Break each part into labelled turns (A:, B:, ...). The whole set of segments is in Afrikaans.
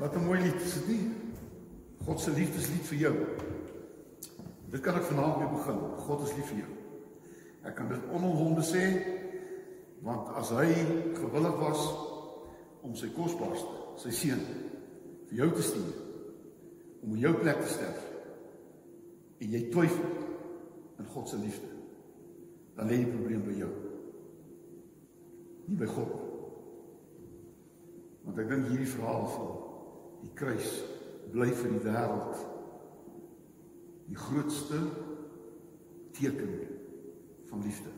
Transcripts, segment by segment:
A: Wat 'n mooi lied, is dit nie? God se liefdeslied vir jou. Dit kan ek vanaand mee begin. God is lief vir jou. Ek kan dit onomwonde sê want as hy gewillig was om sy kosbaarste, sy seun vir jou te stuur om in jou plek te sterf en jy twyfel in God se liefde, dan lê die probleem by jou. Nie by God nie. Want ek dink hierdie verhaal van die kruis bly vir die wêreld die grootste teken van liefde.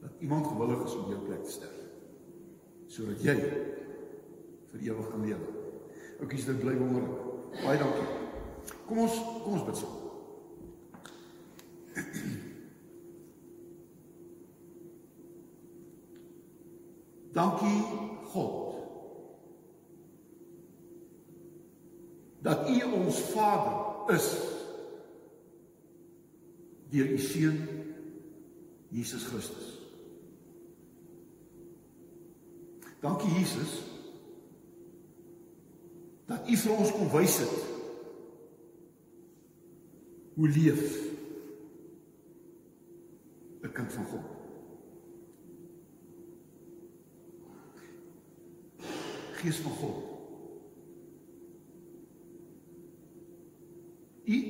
A: Dat iemand gewillig is om jou plek te sterf sodat jy vir ewig kan lewe. Oukies, dit bly wonderlik. Baie dankie. Kom ons kom ons bid saam. Dankie God. Dat U ons Vader is deur U seun Jesus Christus. Dankie Jesus dat U vir ons kom wys het hoe leef 'n kind van God. Gees van God.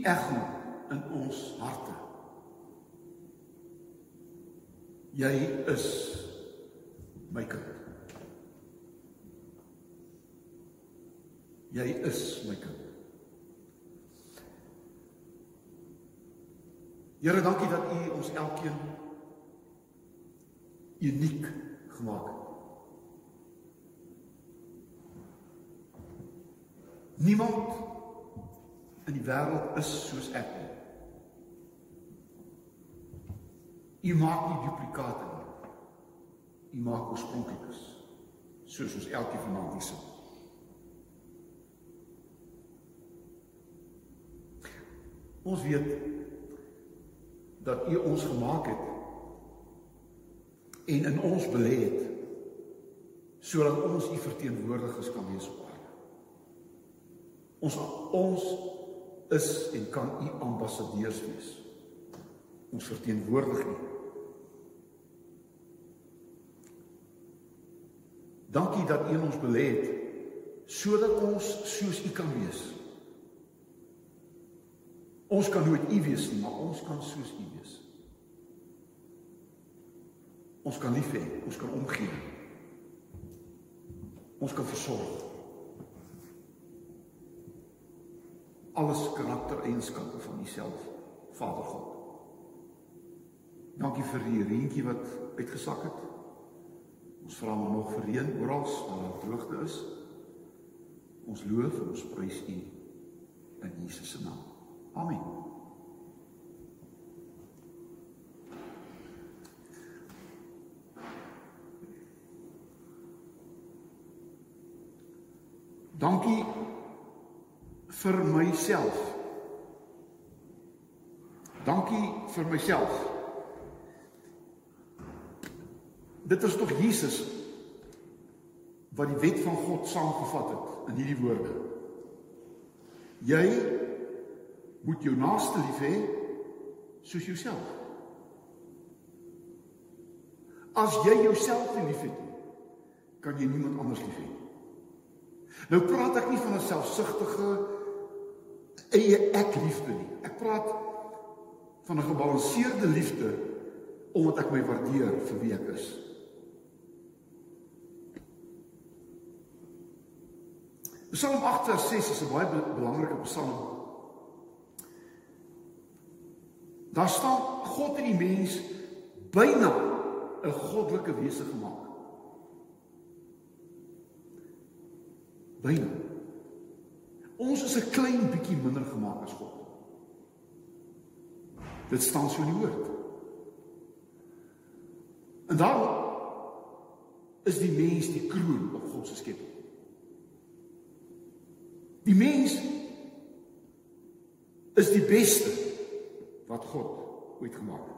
A: Echo in ons harte. Jy is my kind. Jy is my kind. Here, dankie dat U ons elkeen uniek gemaak het. Niemand in die wêreld is soos ek nie. U maak nie duplikate nie. U maak oorspronklikes soos ons elkeen vanaand hier sit. Ons weet dat U ons gemaak het en in ons belê het sodat ons U verteenwoordigers kan wees op aarde. Ons ons is en kan U ambassadeurs wees. Ons verteenwoordig U. Dankie dat U ons belê het sodat ons soos U kan wees. Ons kan nooit U wees nie, maar ons kan soos U wees. Ons kan lief hê, ons kan omgee. Ons kan versorg. Alles karaktereienskappe van Uself, Vader God. Dankie vir die reentjie wat uitgesak het. Ons vra maar nog vir reën oral waar daar droogte is. Ons loof en ons prys U in Jesus se naam. Amen. Dankie vir myself. Dankie vir myself. Dit is tog Jesus wat die wet van God saamgevat het in hierdie woorde. Jy moet jou naaste lief hê soos jouself. As jy jouself nie liefhet nie, kan jy niemand anders lief hê nie. Nou praat ek nie van 'n selfsugtige eie ek liefde nie. Ek praat van 'n gebalanseerde liefde omdat ek my waardeer vir wie ek is. Psalm 8 vers 6 is 'n baie belangrike psalm Daar staan God het die mens byna 'n goddelike wese gemaak. Byna. Ons is 'n klein bietjie minder gemaak as God. Dit staan so in die woord. En dan is die mens die kroon op God se skepping. Die mens is die beste wat God ooit gemaak het.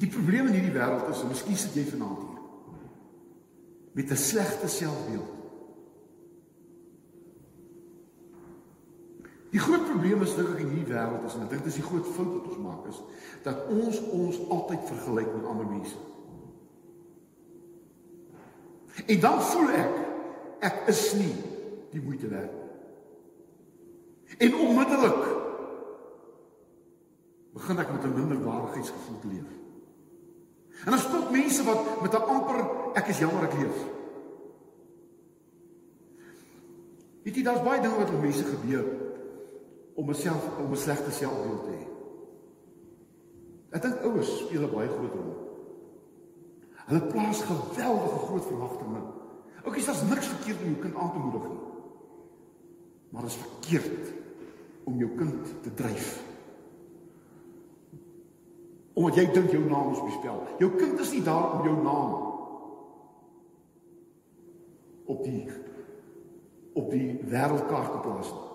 A: Die probleem in hierdie wêreld is, en miskien sit jy vanaand hier. Met 'n slegte selfbeeld. Die groot probleem is dink ek in hierdie wêreld is en ek dink dis die groot fout wat ons maak is dat ons ons altyd vergelyk met ander mense. En dan voel ek ek is nie die moeite werd nie. En onmiddellik begin ek met 'n minderwaardigheidsgevoel te leef. En dan stop mense wat met 'n amper ek is jammer ek leef. Weet jy daar's baie dinge wat met mense gebeur om myself om 'n slegte selfbeeld te hê. Ek dink ouers speel 'n baie groot rol. Hulle plaas geweldige groot verwagtinge. Oukies, daar's niks verkeerd om jou kind aan te moedig nie. Maar dit is verkeerd om jou kind te dryf. Omdat jy dink jou naam is bespel. Jou kind is nie daar om jou naam op die op die wêreldkaart te plaas nie.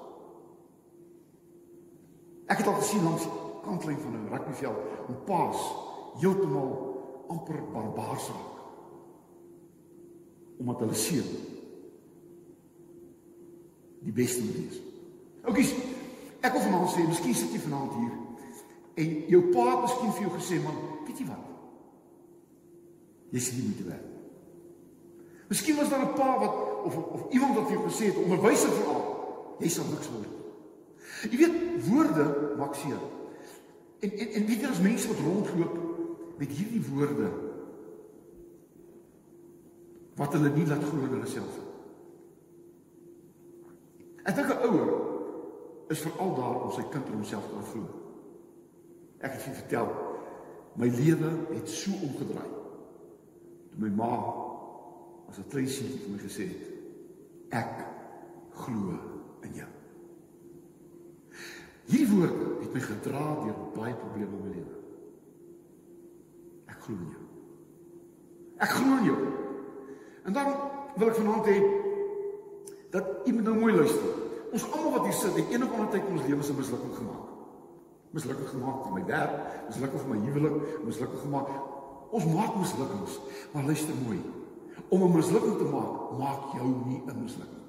A: Ek het al gesien langs kantlyn van 'n rugbyveld hoe paas heeltemal amper barbaars raak. Omdat hulle seun die beste moet wees. Oukies, ek wil vanaand sê, miskien sit jy vanaand hier en jou pa het miskien vir jou gesê, man, weet jy wat? Jy sien nie moet werk. Miskien was daar 'n pa wat of of iemand wat vir jou gesê het, onderwyser veral, jy sal niks word. Jy weet, woorde maak seer. En en en weet jy as mense wat rondloop met hierdie woorde wat hulle nie laat glo hulle self nie. Ek dink 'n ouer is veral daar om sy kind in homself te glo. Ek het vir vertel my lewe het so omgedraai. Toe my ma as 'n klein seentjie vir my gesê het ek glo in jou. Hierdie woorde het my gedra deur baie probleme in my lewe. Ek glo in jou. Ek glo in jou. En dan wil ek vanaand hê dat moet nou mooi luister. Ons almal wat hier sit, het eendag onder tyd in ons lewens 'n mislukking gemaak. Mislukking gemaak in my werk, mislukking in my huwelik, mislukking gemaak. Ons maak mislukkings, maar luister mooi. Om 'n mislukking te maak, maak jou nie 'n mislukking.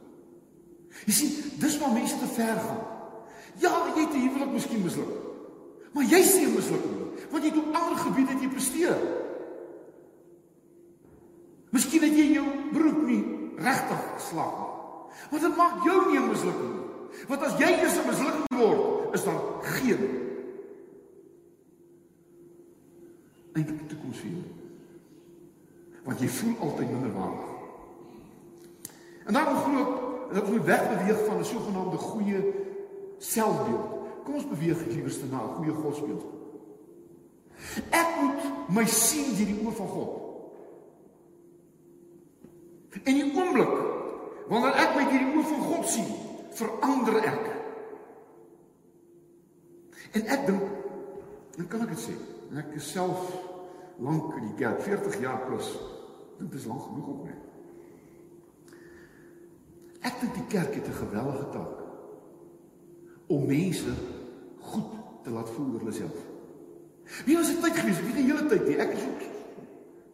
A: Jy sien, dis waar mense te ver gaan. Ja, jy het 'n huwelik miskien misluk. Maar jy sien mislukking, want jy op ander gebiede het jy presteer. Miskien het jy jou beroep nie regtig geslaag nie. Want dit maak jou nie 'n mislukking nie. Want as jy eers 'n mislukking word, is daar geen eintlike toekoms vir jou. Want jy voel altyd minderwaardig. En dan glo ek dat ons wegbeweeg van 'n sogenaamde goeie selfbeeld. Kom ons beweeg liewerste na 'n goeie godsbeeld. Ek moet my sien deur die oë van God. En die oomblik wanneer ek my deur die oë van God sien, verander ek. En ek dink dan kan ek dit sê. En ek is self lank in die kerk, 40 jaar plus. Dit is lank genoeg op my. Ek dink die kerk het 'n geweldige taak om mense goed te laat voel oor hulle self. Wie was dit tyd gewees? Wie die hele tyd nie. Ek is ook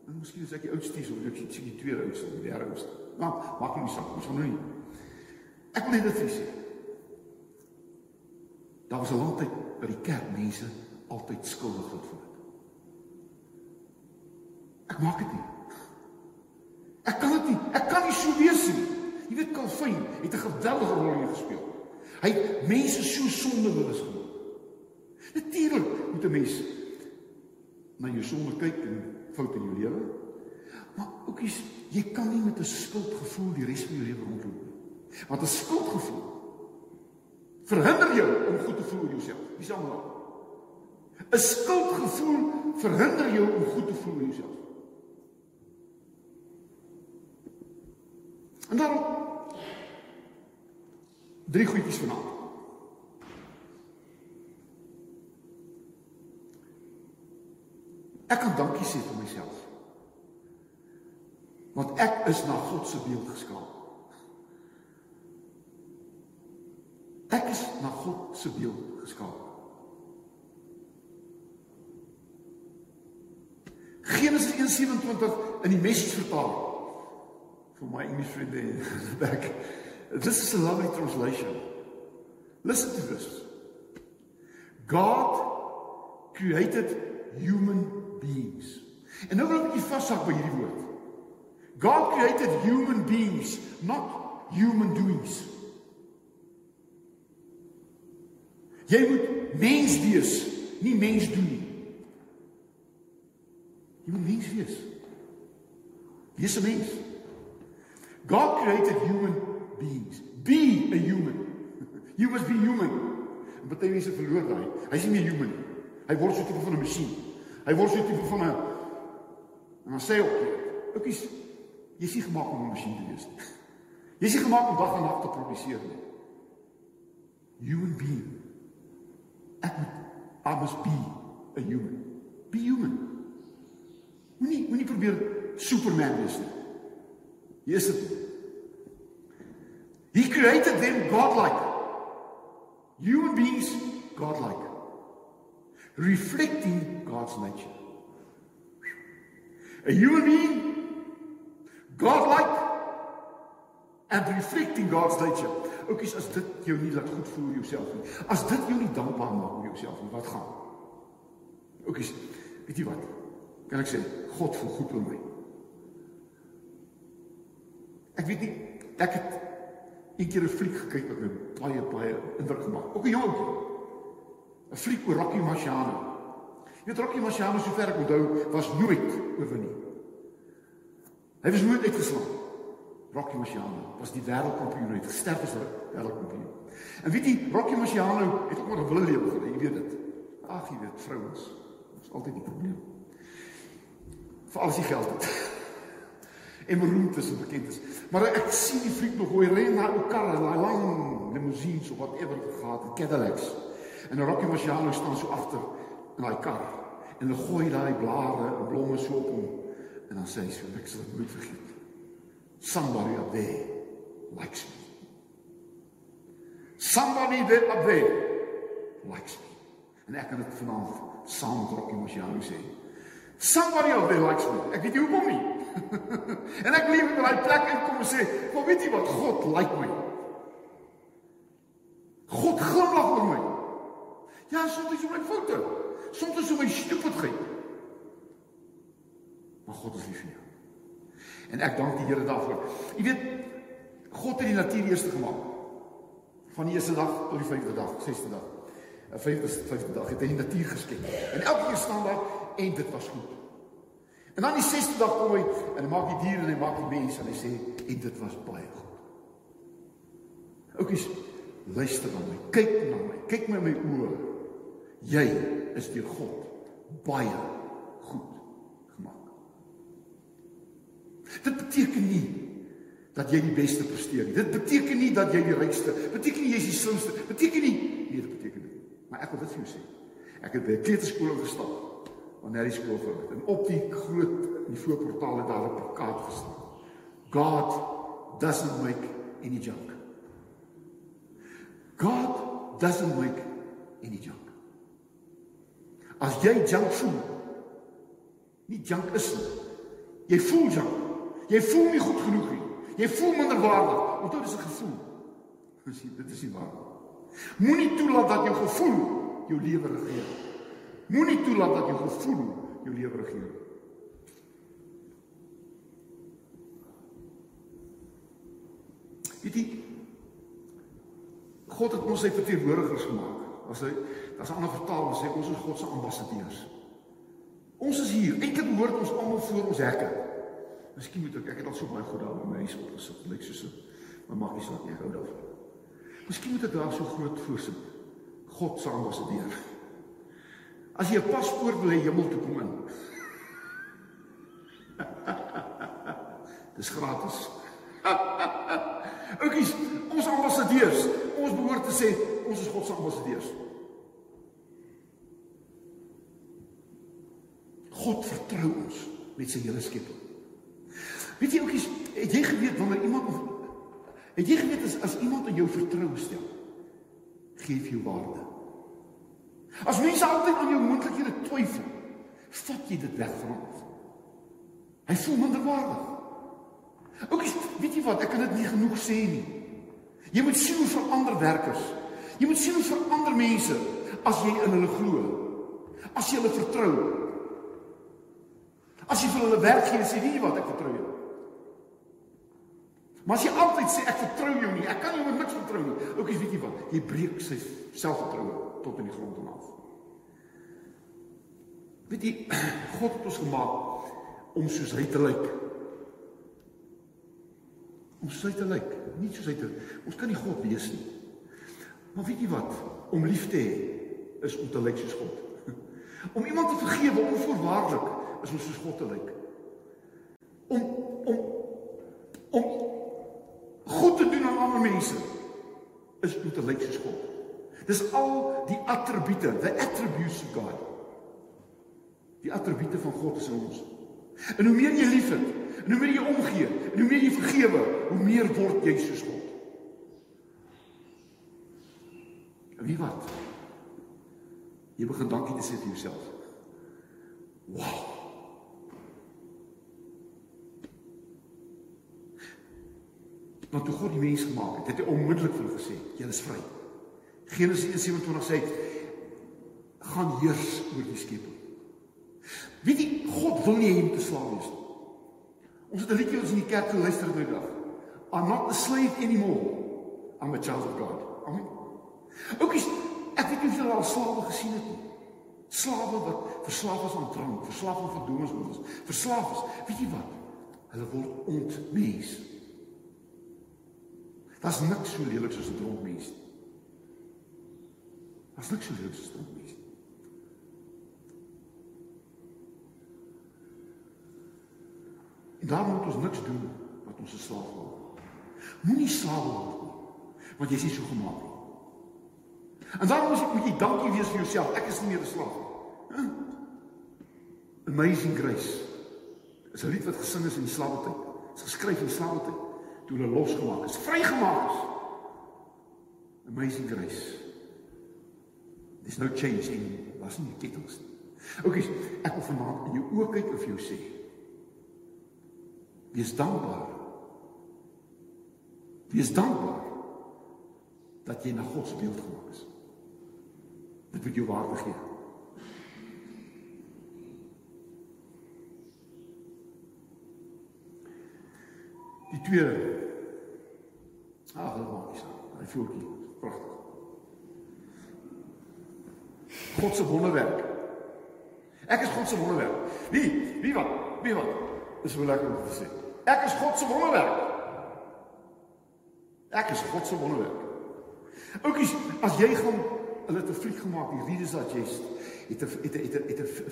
A: en miskien is ek die oudste so, ek sien die tweede oudste, die derde oudste. Maar maak nie saak, ons gaan nou nie. Ek wil net dit sê. Daar was 'n lang tyd by die kerk mense altyd skuldig gevoel het. Ek maak dit nie. Ek kan dit nie. Ek kan nie so wees nie. Jy weet Calvin het 'n geweldige rol hier gespeel. Hy het mense so sondewillig gemaak. Natuurlik moet 'n mens na jou sonde kyk en foute in jou lewe. Maar ook is jy kan nie met 'n skuldgevoel die res van jou lewe rondloop nie. Want 'n skuldgevoel verhinder jou om goed te voel oor jouself. Sal nou? 'n Skuldgevoel verhinder jou om goed te voel oor jouself. En dan Drie goedjies vanaand. Ek kan dankie sê vir myself. Want ek is na God se beeld geskaap. Ek is na God se beeld geskaap. Genesis 1:27 in die Message vertaling. for my English friend there back. This is a lovely translation. Listen to this. God created human beings. En nou wil ek net vashak by hierdie woord. God created human beings, not human doings. Jy moet mens wees, nie mens doen nie. Jy moet mens wees. Wees 'n mens. God created human beings. Be a human. You must be human. En baie mense verloor daai. Hy's nie meer human nie. Hy word so tipe van 'n masjien. Hy word so tipe van 'n en dan sê ook, oukies, jy's nie gemaak om 'n masjien te wees nie. Jy's nie gemaak om dag en nag te produseer nie. Human being. Ek moet I must be a human. Be human. Moenie moenie probeer Superman wees nie. Jy is dit. He created them godlike. Human beings godlike. Reflecting God's nature. A human being godlike and reflecting God's nature. Oukies, as dit jou nie laat goed voel jouself nie. As dit jou nie dankbaar maak oor jouself nie, wat gaan? Oukies, weet jy wat? Kan ek sê God voel goed oor my? Ek weet nie, ek het een keer 'n fliek gekyk wat my baie baie indruk gemaak. Ook 'n jong ouetjie. 'n Fliek oor Rocky Marciano. Jy weet Rocky Marciano sover ek onthou was nooit oorwin nie. Hy was nooit uitgeslaan. Rocky Marciano was die wêreldkampioen, hy het gesterf as wêreldkampioen. En weet jy, Rocky Marciano het ook maar 'n wille lewe gehad, jy weet dit. Ag, jy weet, vrouens, is altyd die probleem. Vir alles die geld het. En beroemd is en bekend is. Maar ek sien die fliek nog hoe hy ry na 'n kar, 'n lang limousine of whatever gehad, Cadillacs. En Rocky Marciano staan so agter in daai kar. En hulle gooi daai blare en blomme so op hom. En dan sê hy so, ek sal dit nooit vergeet. Somebody up there likes me. Somebody there up there likes me. En ek kan dit vanaand saam met Rocky Marciano sê. Somebody up there likes me. Ek weet nie hoekom nie. en ek lief by daai plek en kom en sê, "Maar weet jy wat? God like my." God glimlag oor my. Ja, soms is my foute. Soms is my stupidheid. Maar God is lief vir jou. En ek dank die Here daarvoor. Jy weet, God het die natuur eers gemaak. Van die eerste dag tot die vyfde dag, sesde dag. 'n Vyfde vyfde dag het hy die natuur geskep. En elke keer staan daar en dit was goed. En dan die sesde dag kom hy en hy maak die diere en hy maak die mense en hy sê en dit was baie goed. Oukies, luister na my. Kyk na my. Kyk met my oë. Jy is deur God baie goed gemaak. Dit beteken nie dat jy die beste presteer nie. Dit beteken nie dat jy die rykste, beteken nie jy is die slimste, beteken nie nee, dit beteken nie. Maar ek wil dit vir jou sê. Ek het by 'n kleuterskool gestap wanneer die skool vir het en op die groot die voorportaal het daar 'n plakkaat gestaan. God doesn't make any junk. God doesn't make any junk. As jy junk voel, nie junk is nie. Jy voel junk. Jy voel nie goed genoeg nie. Jy voel minderwaardig. Onthou dis 'n gevoel. Dis dit is nie waar. Moenie toelaat dat jou gevoel jou lewe regeer. Moenie toelaat dat jou gevoel jou lewe regeer. Weet jy God het ons sy verteenwoordigers gemaak. As hy as 'n ander vertaling sê ons is God se ambassadeurs. Ons is hier. Eintlik behoort ons almal voor ons hekke. Miskien moet ek ek het al so baie goed daar by my huis opgesit. Lyk soos 'n maar maak nie saak nie, hou daarvan. Miskien moet ek daar so groot voorsit. God se ambassadeur. As jy 'n paspoort wil hê hemel toe kom in. Dis gratis. Oukies, ons ambassadeurs, ons behoort te sê ons is God se ambassadeurs. God vertrou ons met sy hele skepping. Weet jy oukies, het jy geweet wanneer iemand of het jy geweet as as iemand in jou vertroue stel, gee jy jou waarde. As mense altyd aan jou moontlikhede twyfel, vat jy dit weg van hom. Hy voel minderwaardig. Oukies, jy wat, ek kan dit nie genoeg sê nie. Jy moet sien hoe verander werkers. Jy moet sien hoe verander mense as jy in hulle glo. As jy hulle vertrou. As jy vir hulle werk gee sê, "Weet jy wat, ek vertrou jou." Maar as jy altyd sê ek vertrou jou nie, ek kan jou met niks vertrou nie. Oukies, weet jy wat? Jy breek sy selfvertroue tot in die grond af. Weet jy, God het ons gemaak om soos hy te lyk. Om soos hy te lyk, nie soos hy te Ons kan nie God wees nie. Maar weet jy wat? Om lief te hê is om te lyk soos God. Om iemand te vergewe onvoorwaardelik is om soos God te lyk. Om om om goed te doen aan ander mense is om te lyk soos God. Dis al die attribute, the attributes of God. Die attribute van God is in ons. En hoe meer jy liefhet, en hoe meer jy omgee, en hoe meer jy vergewe, hoe meer word jy soos God. En wie wat? Jy begin dankie te sê vir jouself. Wow. Want toe God die mens gemaak het, het hy onmiddellik vir hom gesê, jy is vry. Genesis 1:27 sê gaan heers oor die skepping. Weet jy, God wil nie hê jy moet 'n slaaf wees nie. Ons het 'n liedjie ons in die kerk geluister die dag. I'm not a slave anymore. I'm a child of God. Amen. Oukies, ek weet nie of julle al slawe gesien het nie. Slawe wat verslaaf is aan drank, verslaaf aan verdowingsmiddels, verslaaf is. Weet jy wat? Hulle word ontmens. Daar's niks so lelik soos 'n dronk mens nie. Daar's niks soos 'n dronk mens nie. En daarom moet ons niks doen wat ons 'n slaaf maak. Moenie slaaf word nie, want jy is nie so gemaak nie. En daarom jy, moet jy dankie wees vir jouself. Ek is nie meer 'n slaaf nie. Amazing Grace. Is 'n lied wat gesing is in die slawetyd. Dit is geskryf in die slawetyd toe hulle losgemaak is, vrygemaak is. Amazing Grace. There's no change in was nie titels nie. Okay, ek wil vanaand in jou oë kyk of jy sê Wees dankbaar. Wees dankbaar dat jy na God se beeld gemaak is. Dit moet jou waarde gee. Die tweede. Ag, dit maak nie saak. Hy voetjie, pragtig. God se wonderwerk. Ek is God wonderwerk. Wie? Wie wat? Wie wat? Dis so lekker om te sê. Ek is God wonderwerk. Ek is God se wonderwerk. Oukies, as jy gaan hulle het 'n fliek gemaak, die dat jy's het 'n het 'n het 'n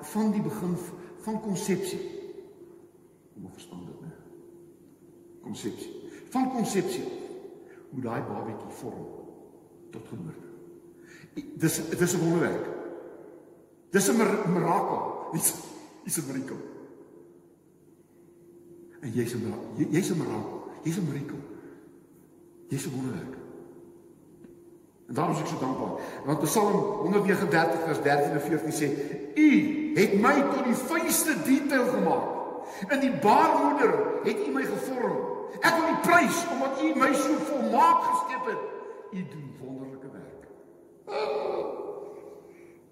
A: van die begin van konsepsie. Kom verstaan dit, né? Konsepsie. Van konsepsie hoe daai babatjie vorm tot geboorte. Dis dis 'n wonderwerk. Dis 'n mirakel. Dis dis 'n mirakel. En jy's 'n jy's 'n mirakel. Jy's 'n mirakel. Jy's 'n wonderwerk. En daarom is ek so dankbaar. Want Psalm 139 vers 13 en 14 sê: U het my tot die fynste detail gemaak. In die baarmoeder het U my gevorm. Ek wil U prys omdat U my so volmaak geskep het. U doen wonderlike werk.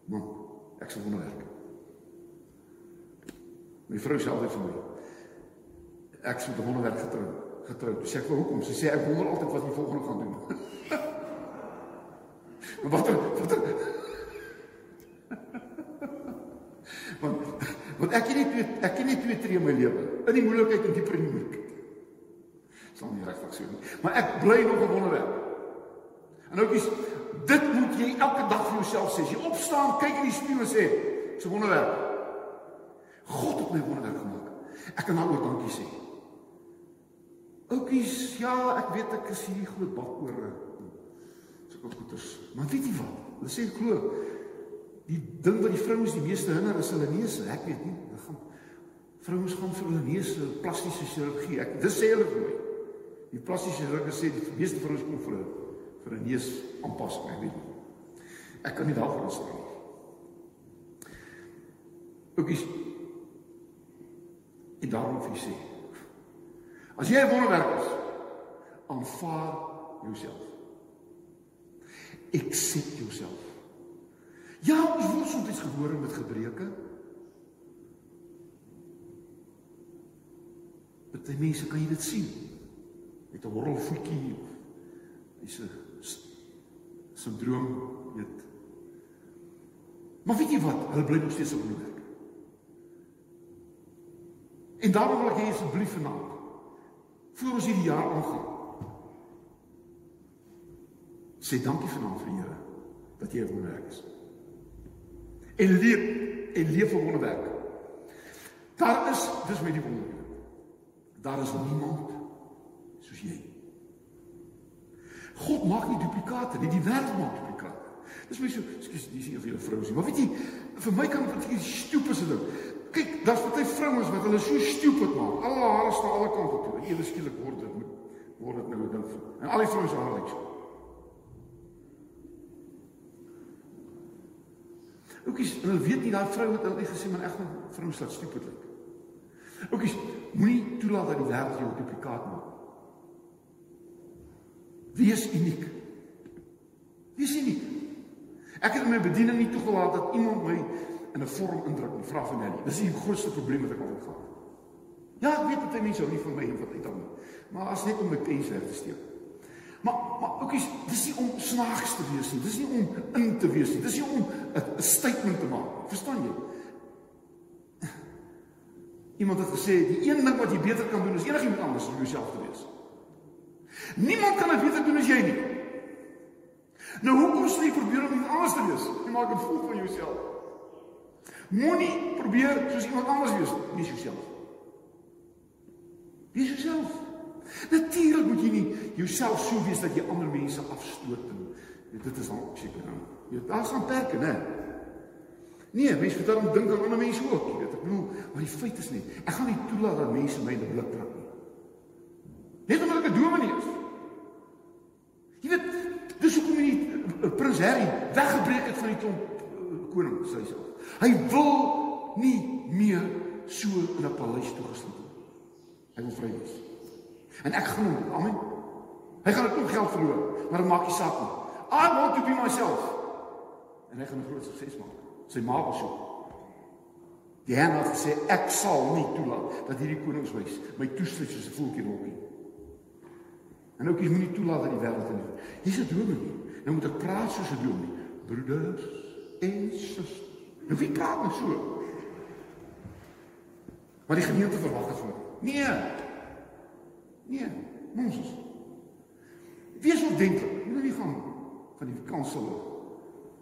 A: Man, ek sê wonderwerk. My vrou sê altyd vir my: Ek sê wonderwerk getrou, getrou. Sê ek hoekom? Sy sê ek wonder altyd wat die volgende gaan doen. Wat wat Want want ek het nie ek het nie twee tree in my lewe in die moeilikheid en dieper in die moeilikheid. Sal nie regtig so nie. Maar ek bly nog 'n wonderwerk. En oukies, dit moet jy elke dag vir jouself sê. Jy opstaan, kyk in die spieël en sê, "Dis 'n wonderwerk." God het my wonderwerk gemaak. Ek kan daaroor dankie sê. Oukies, ja, ek weet ek is hierdie groot bak oor sulke goeters. Maar weet jy wat? Hulle sê glo die ding wat die vrouens die meeste hinder is hulle neuse. Ek weet nie. Hulle gaan vrouens gaan vir hulle neuse plastiese chirurgie. Ek dis sê hulle vir my. Die plastiese chirurg sê die meeste vrouens kom vir 'n vir 'n neus aanpassing, ek weet nie. Ek kan nie daarvoor staan nie. Oukies. En daarom vir sê As jy 'n wonderwerk is, aanvaar jouself. Accept yourself. Ja, ons word soms gebore met gebreke. Party mense kan jy dit sien. Met 'n horrelvoetjie hy's 'n sindroom, weet. Maar weet jy wat? Hulle bly nog steeds op hulle werk. En daarom wil ek hê asseblief vanaand voor ons hierdie jaar aangaan. Sê dankie vanaand vir Here dat jy 'n wonderwerk is. En leef en leef 'n wonderwerk. Daar is dis met die wonderwerk. Daar is niemand soos jy. God maak nie duplikate nie, die wêreld maak duplikate. Dis my so, ekskuus, dis nie of jy 'n vrou is nie, maar weet jy, vir my kan dit 'n stupide ding. Kyk, daar's baie vrouens wat hulle so stupid maak. Al haar hare staan alle kante toe. Ewe skielik word dit word dit nou 'n ding. En al die vrouens hare lyk so. Oukies, hulle weet nie daai vrou het hulle gesê maar ek gaan vrouens laat stupid lyk. Oukies, moenie toelaat dat die wêreld jou duplikaat maak. Wees uniek. Wees uniek. Ek het in my bediening nie toegelaat dat iemand my in 'n vorm indruk nie. Vra van Nelly. Dis die grootste probleem wat ek altyd gehad het. Ja, ek weet dat mense hou nie van my en wat uit dan nie. Maar as net om my pens weg te steek. Maar maar ook is dis nie om snaaks te wees nie. Dis nie om in te wees nie. Dis nie om 'n statement te maak. Verstaan jy? Iemand het gesê die een ding wat jy beter kan doen is enigiemand anders om jouself te wees. Niemand kan dit beter doen as jy nie. Nou hoekom sê jy probeer om iemand anders te wees? Jy maak 'n voel van jouself. Moenie probeer soos iemand anders wees, nie jouself. Wees jouself. Natuurlik moet jy nie jouself so wees dat jy ander mense afstoot en dit is dan seker nou. Jy daar's aan perke, né? Nee, mense moet dan dink aan ander mense ook, jy weet. Ek bedoel, maar die feit is net, ek gaan nie toelaat dat mense my in 'n blik trap nie. Net omdat ek 'n dominee is. Jy weet, dis hoekom hy eh, prins Harry weggebreek het van die klomp eh, koning sê hy wil nie meer so in 'n paleis toegesluit word. Hy wil vry wees. En ek gaan hom, amen. Hy gaan ook geld verloor, maar dit maak nie saak nie. I want to be myself. En hy gaan 'n groot sukses maak. Sy ma was so. Die Here het gesê ek sal nie toelaat dat hierdie koningshuis my toesluit soos 'n voeltjie wolkie. En ook jy moenie toelaat dat die wêreld in. Hier's 'n dominee. Nou moet ek praat soos 'n dominee. Broeders en susters. Nou wie praat nou so? Maar die gemeente verwag dit van. Nee. Nee, Moses. Wees ordentlik. Moenie nie gaan van die kansel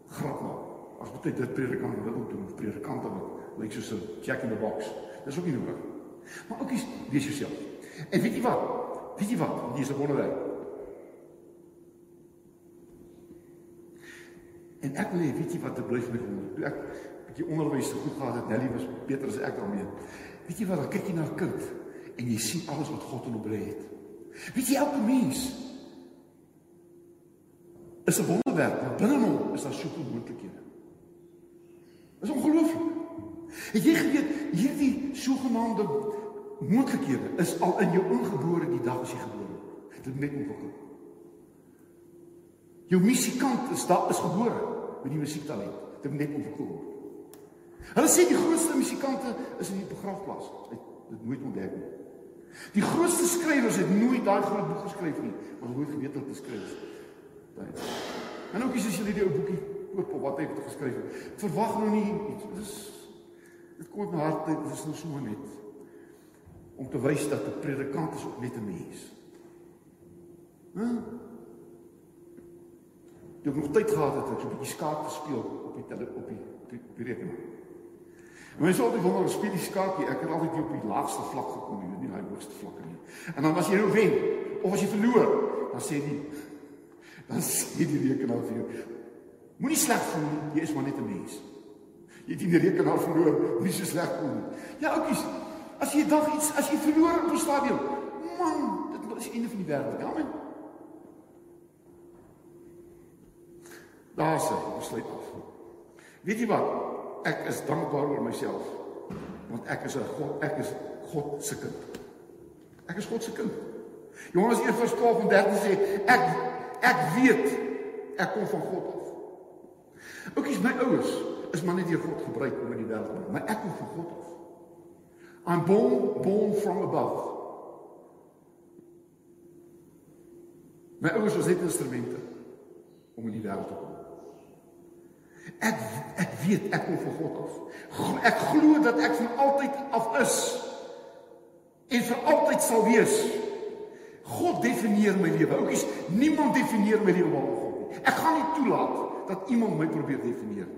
A: grap maak. As baie dit predikant wil doen, predikante wat lyk soos 'n jack in the box. Dis ook nie nodig. Maar ook is wees jouself. En weet jy wat? Weet jy wat? Hier is 'n wonderwerk. En ek wil hê weet jy wat te bly vir my wonder. Toe ek bietjie onderwys te goed gehad het, Nelly was beter as ek daarmee. Weet jy wat? Dan kyk jy na 'n kind en jy sien alles wat God in hom het. Weet jy elke mens is 'n wonderwerk, maar binne hom is daar soveel moontlikhede. Dis ongelooflik. Het jy geweet hierdie sogenaamde moontlikhede is al in jou ingebore die dag as jy gebore word. Dit net ontwikkel. Jou musikant is daar is gebore met die musiektalent. Dit net ontwikkel word. Hulle sê die grootste musikante is in die begrafplaas. Dit nooit ontdek nie. Die grootste skrywers het nooit daai groot boek geskryf nie, maar het geweet om te skryf. Daai. En ook as jy hierdie ou boekie koop of wat hy het geskryf het, verwag nou nie iets. Dit is dit kom uit my hart, dit is nou so net om te wys dat 'n predikant is ook net 'n mens. Hæ? Jy het nog tyd gehad het om 'n bietjie skaak te speel op die tele, op die op die, rekenaar. En mens altyd wonder, speel die skaakie, ek het altyd op die laagste vlak gekom, nie, nie daai hoogste vlak nie. En dan as jy nou wen of as jy verloor, dan sê die dan sê die rekenaar vir jou, moenie sleg voel nie, jy is maar net 'n mens. Jy het nie die rekenaar verloor, nie so sleg voel nie. Ja, oukies, as jy dag iets, as jy verloor op 'n stadium, man, dit is die einde van die wêreld. Ja, man. Daar sê, besluit af. Weet jy wat? Ek is dankbaar oor myself want ek is 'n God, ek is God se kind. Ek is God se kind. Johannes 1:12 en 13 sê ek ek weet ek kom van God af. Oukies my ouers is maar net deur God gebruik om in die wêreld te bring, maar ek kom van God af. I'm born born from above. My ouers was net instrumente om in die wêreld te kom. Ek ek weet ek kom van God af. Ek glo dat ek van altyd af is en vir altyd sal wees. God definieer my lewe. Oukies, niemand definieer my lewe behalwe God nie. Ek gaan nie toelaat dat iemand my probeer definieer.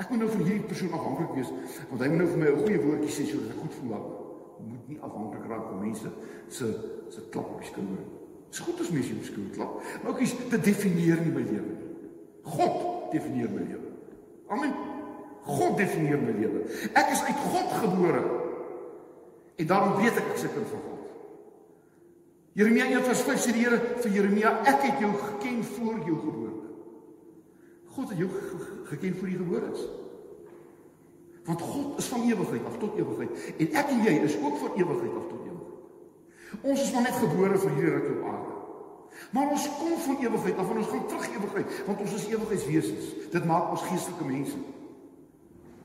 A: Ek moet nou van hierdie persoon afhanklik wees want hy moet nou vir my 'n goeie woordjie sê sodat ek goed voel. Moet nie afhanklik raak van mense se se klap op die skouer. Dis goed as mense op die skouer klap. Maar oukies, dit definieer nie my lewe nie. God definieer my lewe. Amen. God definieer my lewe. Ek is uit God gebore. En daarom weet ek ek is 'n kind van God. Jeremia 1:5 sê die Here vir Jeremia, ek het jou geken voor jou geboorte. God het jou geken voor jy gebore is. Want God is van ewigheid af tot ewigheid en ek en jy is ook van ewigheid af tot ewigheid. Ons is maar net gebore vir hierdie ruk op aarde. Maar ons kom van ewigheid af en ons gaan terug ewigheid want ons is ewigheidswesens. Dit maak ons geestelike mense.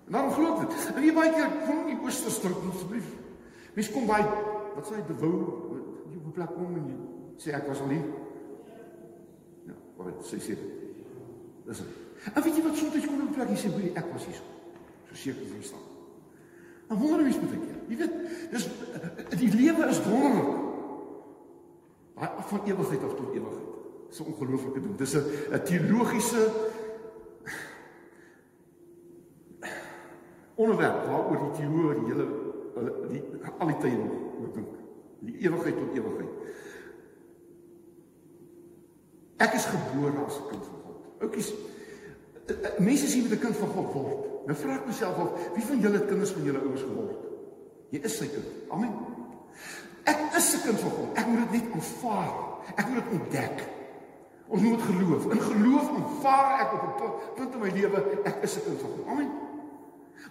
A: En daarom glo ek dit. En jy baie keer kom in die oosterstrik asseblief. Mens kom by wat sê die wou jy op 'n plek kom en jy sê ek was al hier. Ja, wat sê sê. Dis dit. En weet jy wat soms kom op plek jy sê hoe ek was hier. So seker vir staan. En wonder jy met ek. Jy weet, dis die lewe is wonderlik. Daai af van ewigheid af tot ewigheid. Dis 'n ongelooflike ding. Dis 'n 'n teologiese onderwerp waaroor die teoloë die hele die al die tye nog oor dink. Die ewigheid tot ewigheid. Ek is gebore as kind van God. Oukies, mense sien met 'n kind van God word. Nou vra ek myself of wie van julle het kinders van julle ouers geword? Jy is sy kind. Amen. Ek is 'n kind van God. Ek moet dit net aanvaar. Ek moet dit ontdek. Ons moet geloof. In geloof aanvaar ek op 'n punt in my lewe ek is 'n kind van God. Amen.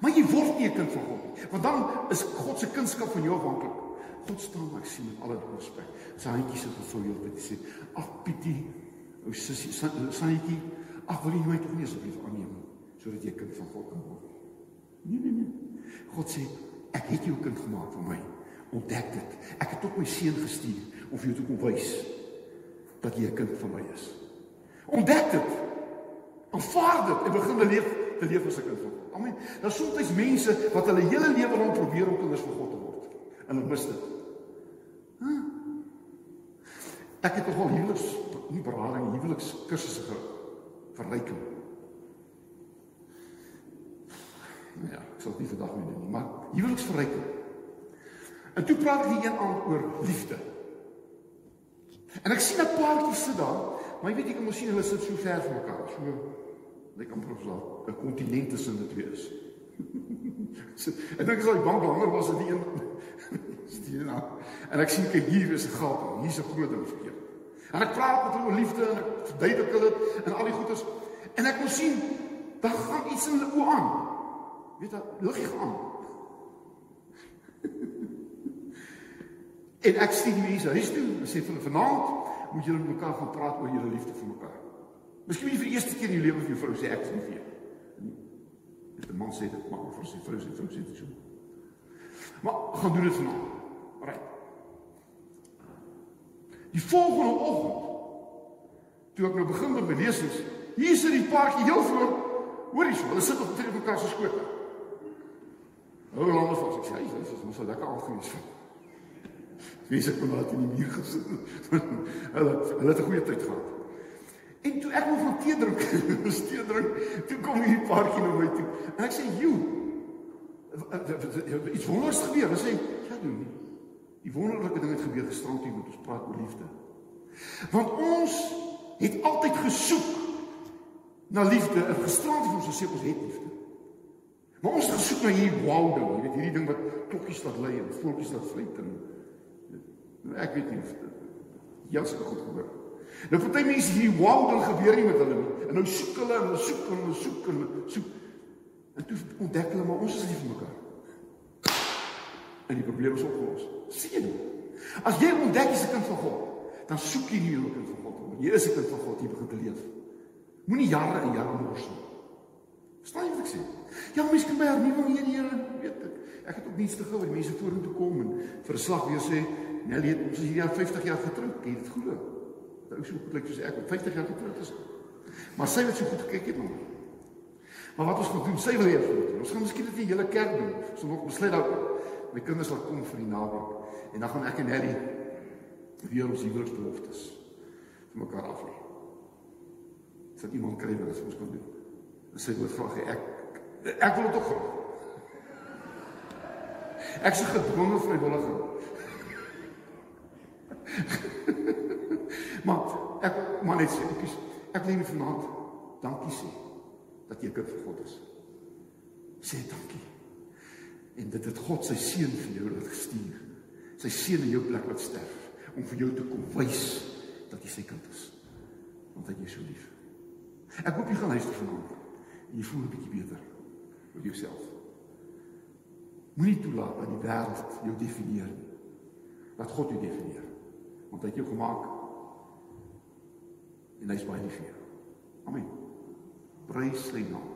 A: Maar jy word nie 'n kind van God nie. Want dan is God se kunskap van jou afhanklik. God staan maar sien met alle respek. Sy handjies het gevul jou dit sê. Ag Pietie, ou sussie, Sanetjie, ag wil jy my tog nie asseblief aanneem sodat jy kind van God kan word. Nee nee nee. God sê ek het jou kind gemaak vir my ontdek dit. Ek het tot my seun gestuur om vir jou te kom wys dat jy 'n kind van my is. Ontdek dit. Aanvaar dit en begin te leef te leef as 'n kind van God. Amen. Daar is soms mense wat hulle hele lewe lank probeer om kinders van God te word en hulle mis dit. Ek het nogal huweliks nie berading huweliks kursusse ge verryking. Ja, ek sal nie vandag meer doen nie, maar huweliks verryking. En toe praat hy een aand oor liefde. En ek sien 'n paartjie sit daar, maar jy weet jy kan mos sien hulle sit so ver van mekaar, so lyk amper of daar 'n kontinent tussen die twee is. so, ek dink as hy bank langer was as die een stuur na. En ek sien kyk hier is 'n gat, hier's 'n groot ding verkeerd. En ek praat met hulle oor liefde en ek verduidelik hulle en al die goeters en ek wil sien daar gaan iets in hulle oë aan. Weet jy, liggie gaan. En ek sien die mense huis toe en sê vir hulle vanaand moet julle met mekaar gaan praat oor julle liefde vir mekaar. Miskien vir die eerste keer in jou lewe vir jou vrou sê ek is lief vir jou. Dit 'n man sê dit maar vir sy vrou sê vrou sê dit so. Maar gaan doen dit vanaand. Reg. Die volgende oggend toe ek nou begin met my lesings, hier sit die paartjie heel voor. Hoorie, hulle sit op twee mekaar se skoot. Hoe lank was ek sê, dit is mos 'n lekker vir Wie se kon laat in die muur gesit. hulle hulle het 'n goeie tyd gehad. En toe ek nog van tee drink, tee drink, toe kom hierdie paartjie na my toe. En ek sê, "Jo, iets wonderliks gebeur." Hulle sê, "Ja, doen nie. Die wonderlike ding het gebeur gisterand hier met ons praat oor liefde." Want ons het altyd gesoek na liefde. En gisterand het ons gesê ons het liefde. Maar ons het gesoek na hierdie wow ding, jy weet hierdie ding wat klokkies laat lui en voeltjies laat fluit en Ek weet nie of jous goed gebeur. Nou party mense hier wow dan gebeur nie met hulle nie. En nou soek hulle en hulle soek en hulle soek en hulle soek. En toe ontdek hulle maar ons is lief vir mekaar. En die probleem is opgelos. Sien jy? As jy ontdek jy's 'n kind van God, dan soek jy nie 'n kind van God nie. Jy is 'n kind van God, jy begin te leef. Moenie jare en jare mors nie. Verstaan jy wat ek sê? Ja, mens kan my hernuwe hier, Here, weet ek. Ek het op niks te gou, die mense vorentoe kom en vir 'n slag weer sê, "Nee, jy het ons is hier al 50 jaar getroud, jy dit glo." Dat ou so goed lyk soos ek, 50 jaar getroud is. Maar sy wat so goed gekyk het na my. Maar wat ons moet doen, sy wil hê ons moet doen. Ons gaan miskien dit in die hele kerk doen. So nog besluit dat my kinders sal kom vir die naweek en dan gaan ek en Harry weer ons huweliksbeloftes vir mekaar af lê. Sit iemand kry wat ons kan doen. En sy wil graag hê ek ek wil dit ook graag. Ek se gedwonge vrywilliger. maar ek maar net sê, ek is ek wil net vanaand dankie sê dat jy kind van God is. Sê dankie. En dit het God sy seun vir jou laat gestuur. Sy seun in jou plek laat sterf om vir jou te kom wys dat jy sy kind is. Want hy is so lief. Ek hoop jy gaan luister vanaand en jy voel 'n bietjie beter oor jouself. Moenie toelaat dat die wêreld jou definieer nie. Laat God jou definieer. Want hy het jou gemaak en hy's baie lief vir jou. Amen. Prys sy naam.